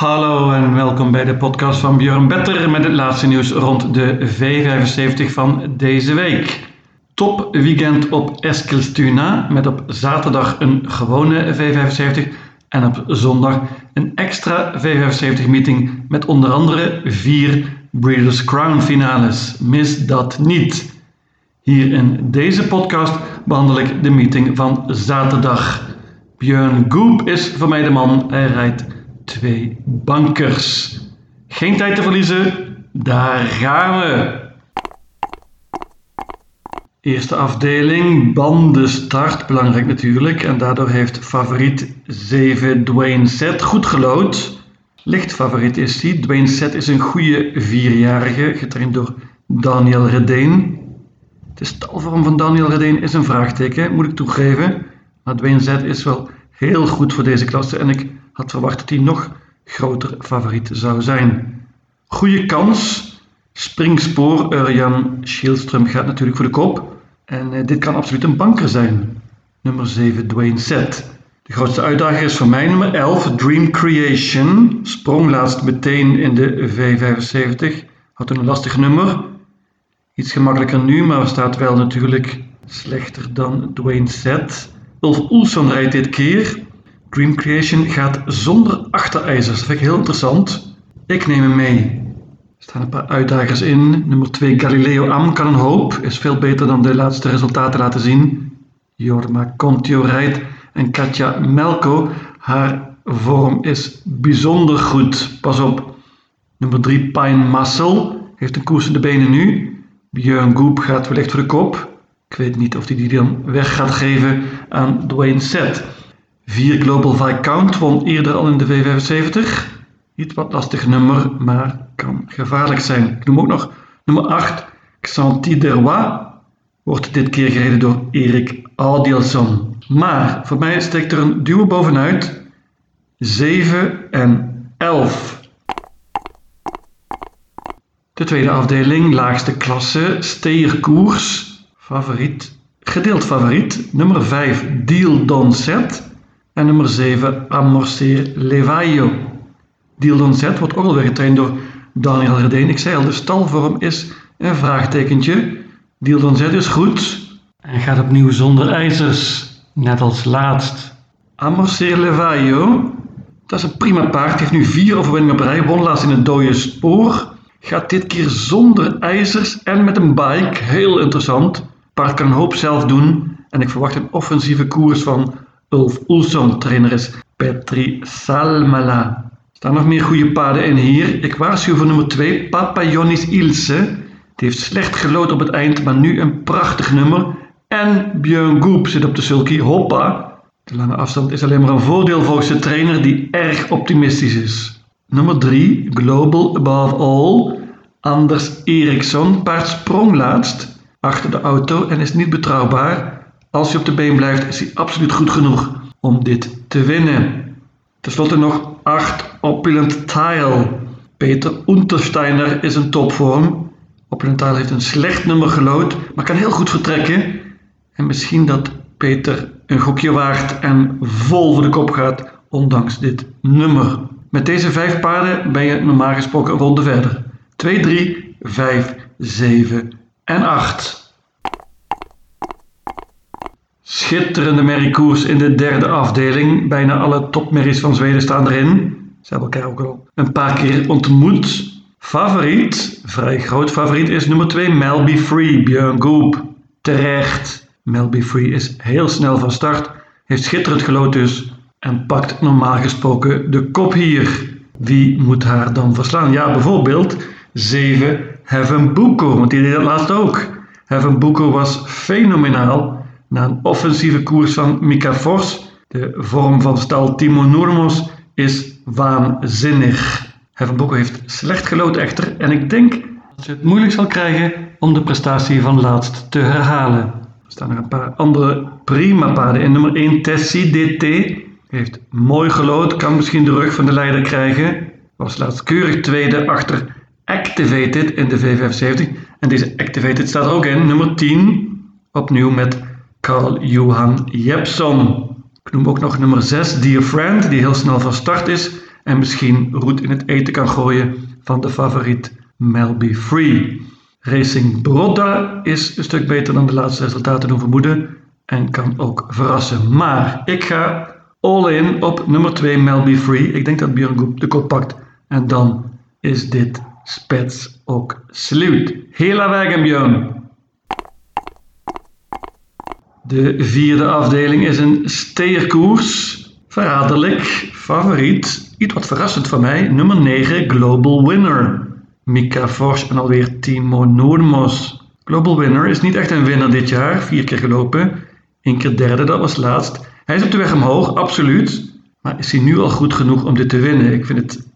Hallo en welkom bij de podcast van Björn Better met het laatste nieuws rond de V75 van deze week. Top weekend op Eskilstuna met op zaterdag een gewone V75 en op zondag een extra V75 meeting met onder andere vier Breeders' Crown finales. Mis dat niet. Hier in deze podcast behandel ik de meeting van zaterdag. Björn Goop is voor mij de man. Hij rijdt twee bankers. Geen tijd te verliezen, daar gaan we. Eerste afdeling, bandenstart, belangrijk natuurlijk. En daardoor heeft favoriet 7 Dwayne Set goed gelood. Licht favoriet is hij. Dwayne Set is een goede vierjarige, getraind door Daniel Redeen. De stalvorm van Daniel Redeen is een vraagteken, moet ik toegeven. Maar Dwayne Set is wel heel goed voor deze klasse en ik had verwacht dat hij nog groter favoriet zou zijn. Goede kans. Springspoor, Urjan Schielström gaat natuurlijk voor de kop. En eh, dit kan absoluut een banker zijn. Nummer 7, Dwayne Set. De grootste uitdager is voor mij nummer 11, Dream Creation. Sprong laatst meteen in de V75. Had een lastig nummer. Iets gemakkelijker nu, maar staat wel natuurlijk slechter dan Dwayne Set. Ulf Oelson rijdt dit keer. Dream Creation gaat zonder achterijzers. Dat vind ik heel interessant. Ik neem hem mee. Er staan een paar uitdagers in. Nummer 2 Galileo Am. Is veel beter dan de laatste resultaten laten zien. Jorma Contio rijdt en Katja Melko. Haar vorm is bijzonder goed. Pas op. Nummer 3 Pine Muscle. Heeft een koers in de benen nu. Björn Goop gaat wellicht voor de kop. Ik weet niet of hij die dan weg gaat geven aan Dwayne Set. 4 Global Viscount won eerder al in de V75. Iets wat lastig nummer, maar kan gevaarlijk zijn. Ik noem ook nog nummer 8 Xanti Derrois. Wordt dit keer gereden door Erik Adielson. Maar voor mij steekt er een duo bovenuit. 7 en 11. De tweede afdeling, laagste klasse, steerkoers. Favoriet, gedeeld favoriet. Nummer 5 Deal Don Set. En nummer 7, Amorcer Levaio. Dildon Z wordt ook alweer getraind door Daniel Redeen. Ik zei al, de stalvorm is een vraagtekentje. Dildon Z is goed. En gaat opnieuw zonder ijzers. Net als laatst. Amorcer Levaio. Dat is een prima paard. Heeft nu vier overwinningen op rij. Won laatst in het dode spoor. Gaat dit keer zonder ijzers en met een bike. Heel interessant. Paard kan een hoop zelf doen. En ik verwacht een offensieve koers van Ulf Oelson. Trainer is Petri Salmela. Er staan nog meer goede paarden in hier. Ik waarschuw voor nummer 2, Papayonis Ilse. Die heeft slecht gelood op het eind, maar nu een prachtig nummer. En Björn Goop zit op de sulky. Hoppa. De lange afstand is alleen maar een voordeel volgens de trainer die erg optimistisch is. Nummer 3, Global Above All. Anders Eriksson. Paard sprong laatst achter de auto en is niet betrouwbaar. Als hij op de been blijft, is hij absoluut goed genoeg om dit te winnen. Ten slotte nog 8 Opulent Tile. Peter Untersteiner is een topvorm. Opulent Tile heeft een slecht nummer gelood, maar kan heel goed vertrekken. En misschien dat Peter een gokje waagt en vol voor de kop gaat, ondanks dit nummer. Met deze vijf paarden ben je normaal gesproken een ronde verder. 2, 3, 5, 7 en 8. Schitterende merriekoers in de derde afdeling. Bijna alle topmerries van Zweden staan erin. Ze hebben elkaar ook al een paar keer ontmoet. Favoriet, vrij groot favoriet, is nummer 2 Melby Free, Björn Goop. Terecht. Melby Free is heel snel van start, heeft schitterend gelood dus en pakt normaal gesproken de kop hier. Wie moet haar dan verslaan? Ja, bijvoorbeeld 7 Heaven Buko, want die deed dat laatst ook. Heaven Buko was fenomenaal na een offensieve koers van Mika Fors, de vorm van stal Timo Noormos, is waanzinnig. Heffen heeft slecht gelood echter en ik denk dat ze het moeilijk zal krijgen om de prestatie van laatst te herhalen. Er staan nog een paar andere prima paarden in. Nummer 1 Tessie DT heeft mooi gelood, kan misschien de rug van de leider krijgen. Was laatst keurig tweede achter Activated in de V75. En deze Activated staat er ook in, nummer 10. Opnieuw met Carl-Johan Jepson. Ik noem ook nog nummer 6, Dear Friend, die heel snel van start is en misschien roet in het eten kan gooien van de favoriet Melby Free. Racing Brodda is een stuk beter dan de laatste resultaten doen vermoeden en kan ook verrassen. Maar ik ga all in op nummer 2 Melby Free. Ik denk dat Björn de kop pakt en dan is dit spets ook sluit. Hela vägen Björn! De vierde afdeling is een steerkoers. Verraderlijk, favoriet, iets wat verrassend voor mij, nummer 9 Global Winner. Mika Forsch en alweer Timo Noormos. Global Winner is niet echt een winnaar dit jaar, vier keer gelopen. Eén keer derde, dat was laatst. Hij is op de weg omhoog, absoluut. Maar is hij nu al goed genoeg om dit te winnen? Ik vind het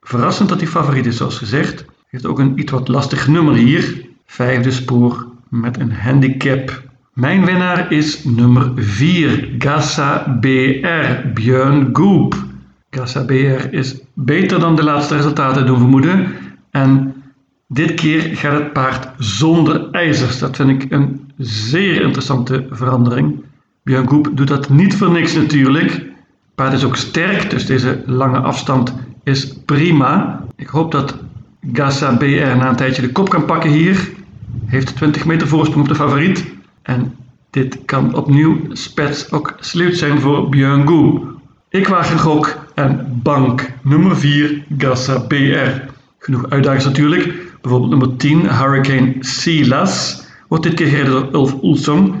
verrassend dat hij favoriet is, zoals gezegd. Heeft ook een iets wat lastig nummer hier. Vijfde spoor met een handicap. Mijn winnaar is nummer 4, Gassa BR, Björn Goop. Gassa BR is beter dan de laatste resultaten doen vermoeden. En dit keer gaat het paard zonder ijzers. Dat vind ik een zeer interessante verandering. Björn Goop doet dat niet voor niks natuurlijk. Het paard is ook sterk, dus deze lange afstand is prima. Ik hoop dat Gassa BR na een tijdje de kop kan pakken hier. Heeft 20 meter voorsprong op de favoriet. En dit kan opnieuw spets ook sluit zijn voor Björn. Ik waag een gok en bank nummer 4 Gassa BR. Genoeg uitdagers natuurlijk. Bijvoorbeeld nummer 10, Hurricane Silas, wordt dit keer gereden door Ulf Ulsson.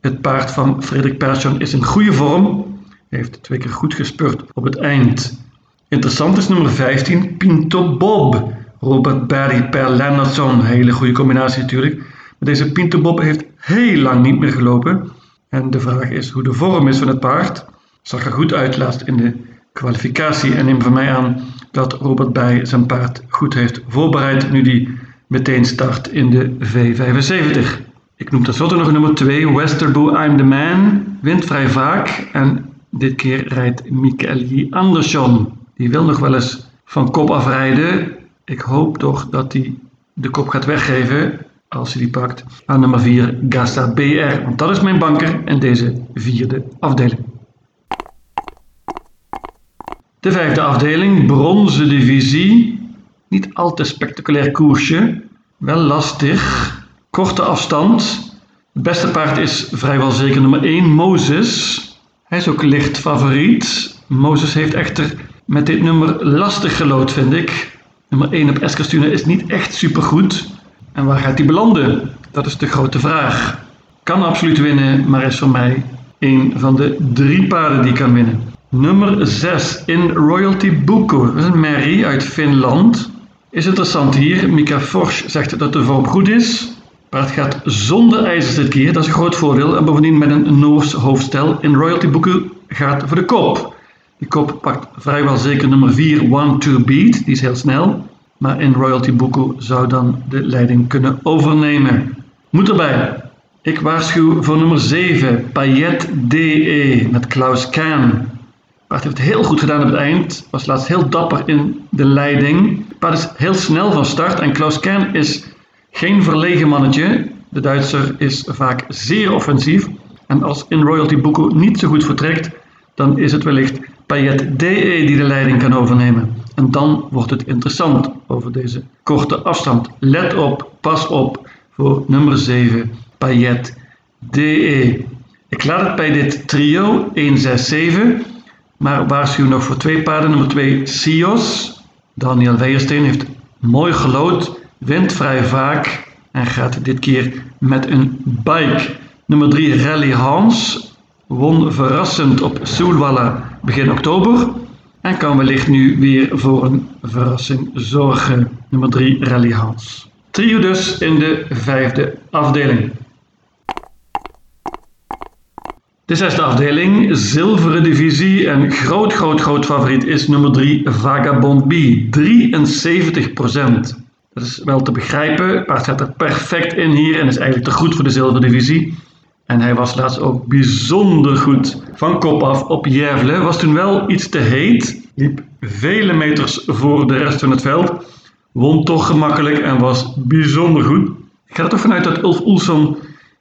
Het paard van Frederik Persson is in goede vorm. Hij heeft twee keer goed gespurt op het eind. Interessant is nummer 15, Pinto Bob. Robert Barry per Lennartson. Hele goede combinatie natuurlijk. Deze Pinto Bob heeft heel lang niet meer gelopen. En de vraag is hoe de vorm is van het paard. Zag er goed uit laatst in de kwalificatie. En neem van mij aan dat Robert Bij zijn paard goed heeft voorbereid nu die meteen start in de V75. Ik noem tenslotte nog nummer 2, Westerbo I'm the Man. Wint vrij vaak en dit keer rijdt Michael Andersson. Die wil nog wel eens van kop afrijden. Ik hoop toch dat hij de kop gaat weggeven als hij die pakt aan nummer 4 Gassa BR. Want dat is mijn banker in deze vierde afdeling. De vijfde afdeling, bronzen divisie. Niet al te spectaculair koersje. Wel lastig. Korte afstand. Het beste paard is vrijwel zeker nummer 1, Moses. Hij is ook licht favoriet. Moses heeft echter met dit nummer lastig gelood, vind ik. Nummer 1 op Eskilstuna is niet echt supergoed. En waar gaat hij belanden? Dat is de grote vraag. Kan absoluut winnen, maar is voor mij een van de drie paarden die kan winnen. Nummer 6 in Royalty Buko. Dat is een merrie uit Finland. Is interessant hier. Mika Forsch zegt dat de vorm goed is. Paard gaat zonder ijzers dit keer. Dat is een groot voordeel. En bovendien met een Noors hoofdstel. In Royalty Buko gaat voor de kop. Die kop pakt vrijwel zeker nummer 4, One to Beat. Die is heel snel. Maar in Royalty Buko zou dan de leiding kunnen overnemen. Moet erbij. Ik waarschuw voor nummer 7, Payet DE met Klaus Kahn. Paard heeft het heel goed gedaan op het eind. Was laatst heel dapper in de leiding. Paard is heel snel van start. En Klaus Kern is geen verlegen mannetje. De Duitser is vaak zeer offensief. En als in Royalty Buko niet zo goed vertrekt, dan is het wellicht Payet DE die de leiding kan overnemen. En dan wordt het interessant over deze korte afstand. Let op, pas op voor nummer 7, Payet DE. Ik laat het bij dit trio 1, 6, 7. Maar waarschuw nog voor twee paarden. Nummer 2 Sios. Daniel Weijersteen heeft mooi gelood, wint vrij vaak en gaat dit keer met een bike. Nummer 3 Rally Hans won verrassend op Soelwalla begin oktober en kan wellicht nu weer voor een verrassing zorgen. Nummer 3 Rally Hans. Trio dus in de vijfde afdeling. De zesde afdeling, zilveren divisie en groot, groot, groot favoriet is nummer 3 Vagabond B. 73% Dat is wel te begrijpen. Paard gaat er perfect in hier en is eigenlijk te goed voor de zilveren divisie. En hij was laatst ook bijzonder goed van kop af op Jervle. Was toen wel iets te heet. Liep vele meters voor de rest van het veld. Won toch gemakkelijk en was bijzonder goed. Ik ga er toch vanuit dat Ulf Oelson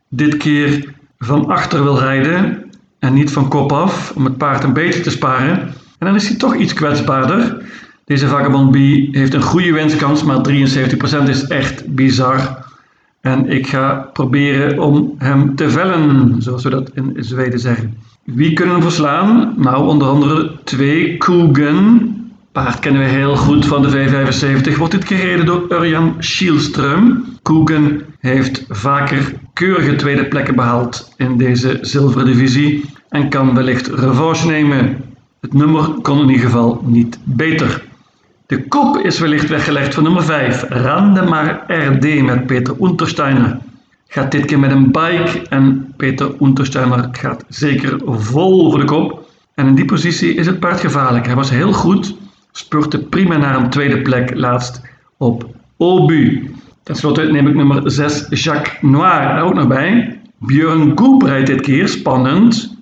dit keer van achter wil rijden en niet van kop af, om het paard een beetje te sparen. En dan is hij toch iets kwetsbaarder. Deze Vagabond B heeft een goede winstkans, maar 73% is echt bizar. En ik ga proberen om hem te vellen, zoals we dat in Zweden zeggen. Wie kunnen we verslaan? Nou, onder andere twee Koegen. Paard kennen we heel goed van de V75. Wordt dit gereden door Urjan Schielström. Koegen heeft vaker keurige tweede plekken behaald in deze zilveren divisie en kan wellicht revanche nemen. Het nummer kon in ieder geval niet beter. De kop is wellicht weggelegd voor nummer 5, Randemar RD met Peter Untersteiner. Gaat dit keer met een bike en Peter Untersteiner gaat zeker vol voor de kop. En in die positie is het paard gevaarlijk. Hij was heel goed, spurte prima naar een tweede plek laatst op Obu. Ten slotte neem ik nummer 6, Jacques Noir er ook nog bij. Björn Goep rijdt dit keer, spannend.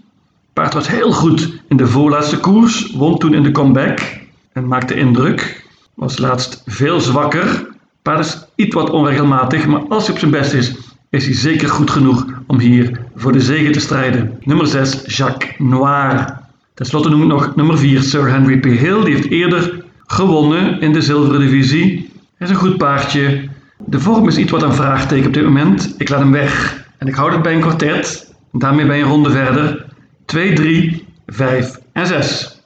Paard was heel goed in de voorlaatste koers, won toen in de comeback en maakte indruk. Was laatst veel zwakker. Paard is iets wat onregelmatig, maar als hij op zijn best is, is hij zeker goed genoeg om hier voor de zege te strijden. Nummer 6, Jacques Noir. Ten slotte noem ik nog nummer 4, Sir Henry P. Hill. Die heeft eerder gewonnen in de zilveren divisie. Hij is een goed paardje. De vorm is iets wat een vraagteken op dit moment. Ik laat hem weg en ik houd het bij een kwartet. Daarmee ben je een ronde verder. 2, 3, 5 en 6.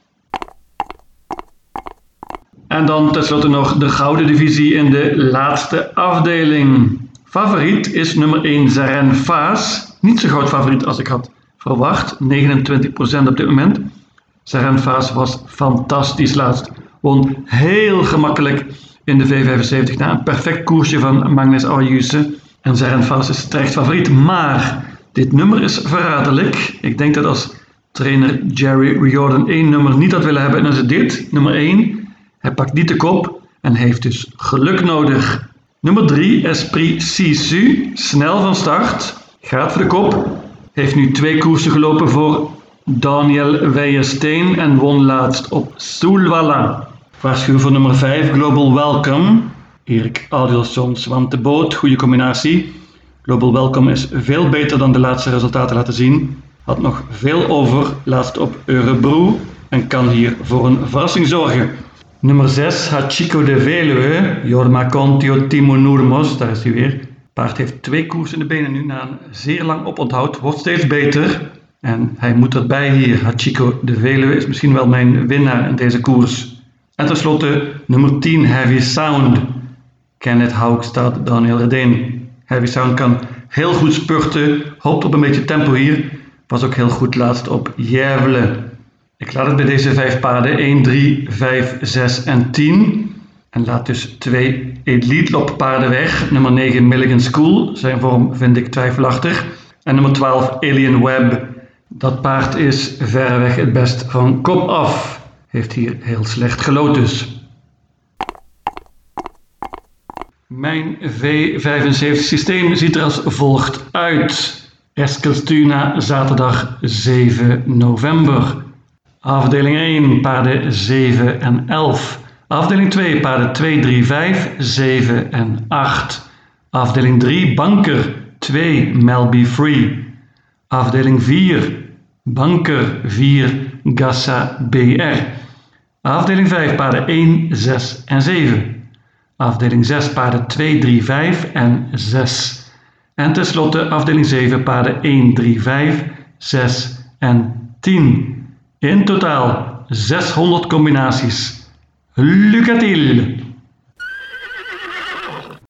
En dan tenslotte nog de gouden divisie in de laatste afdeling. Favoriet is nummer 1 Zaren Faas. Niet zo groot favoriet als ik had verwacht. 29% op dit moment. Zaren Faas was fantastisch laatst. Won heel gemakkelijk in de V75 na een perfect koersje van Magnus Ayuse. En Zaren Faas is terecht favoriet. Maar dit nummer is verraderlijk. Ik denk dat als trainer Jerry Riordan één nummer niet had willen hebben, en dan is het dit, nummer 1. Hij pakt niet de kop en heeft dus geluk nodig. Nummer 3, Esprit Sisu, snel van start, gaat voor de kop. Heeft nu twee koersen gelopen voor Daniel Weijersteen en won laatst op Soelwalla. Waarschuw voor nummer 5, Global Welcome. Erik Adilson want de boot, goede combinatie. Global Welcome is veel beter dan de laatste resultaten laten zien. Had nog veel over, laatst op Eurebro en kan hier voor een verrassing zorgen. Nummer 6, Hachiko de Veluwe, Jorma Contio Timo Noermos, daar is hij weer. Paard heeft twee koers in de benen nu na een zeer lang oponthoud, wordt steeds beter. En hij moet erbij hier. Hachiko de Veluwe is misschien wel mijn winnaar in deze koers. En tenslotte nummer 10, Heavy Sound. Kenneth Haugstad, Daniel Redeen. Heavy Sound kan heel goed spurten, hoopt op een beetje tempo hier. Was ook heel goed laatst op Jervle. Ik laat het bij deze vijf paarden 1, 3, 5, 6 en 10. En laat dus twee Elite Lop paarden weg. Nummer 9 Milligan School, zijn vorm vind ik twijfelachtig. En nummer 12 Alien Web. Dat paard is verreweg het best van kop af. Heeft hier heel slecht gelood dus. Mijn V75 systeem ziet er als volgt uit. Eskilstuna, zaterdag 7 november. Afdeling 1, paarden 7 en 11. Afdeling 2, paarden 2, 3, 5, 7 en 8. Afdeling 3, banker 2, Melby Free. Afdeling 4, banker 4, Gassa BR. Afdeling 5, paarden 1, 6 en 7. Afdeling 6, paarden 2, 3, 5 en 6. En tenslotte afdeling 7, paarden 1, 3, 5, 6 en 10. In totaal 600 combinaties. Lucatil!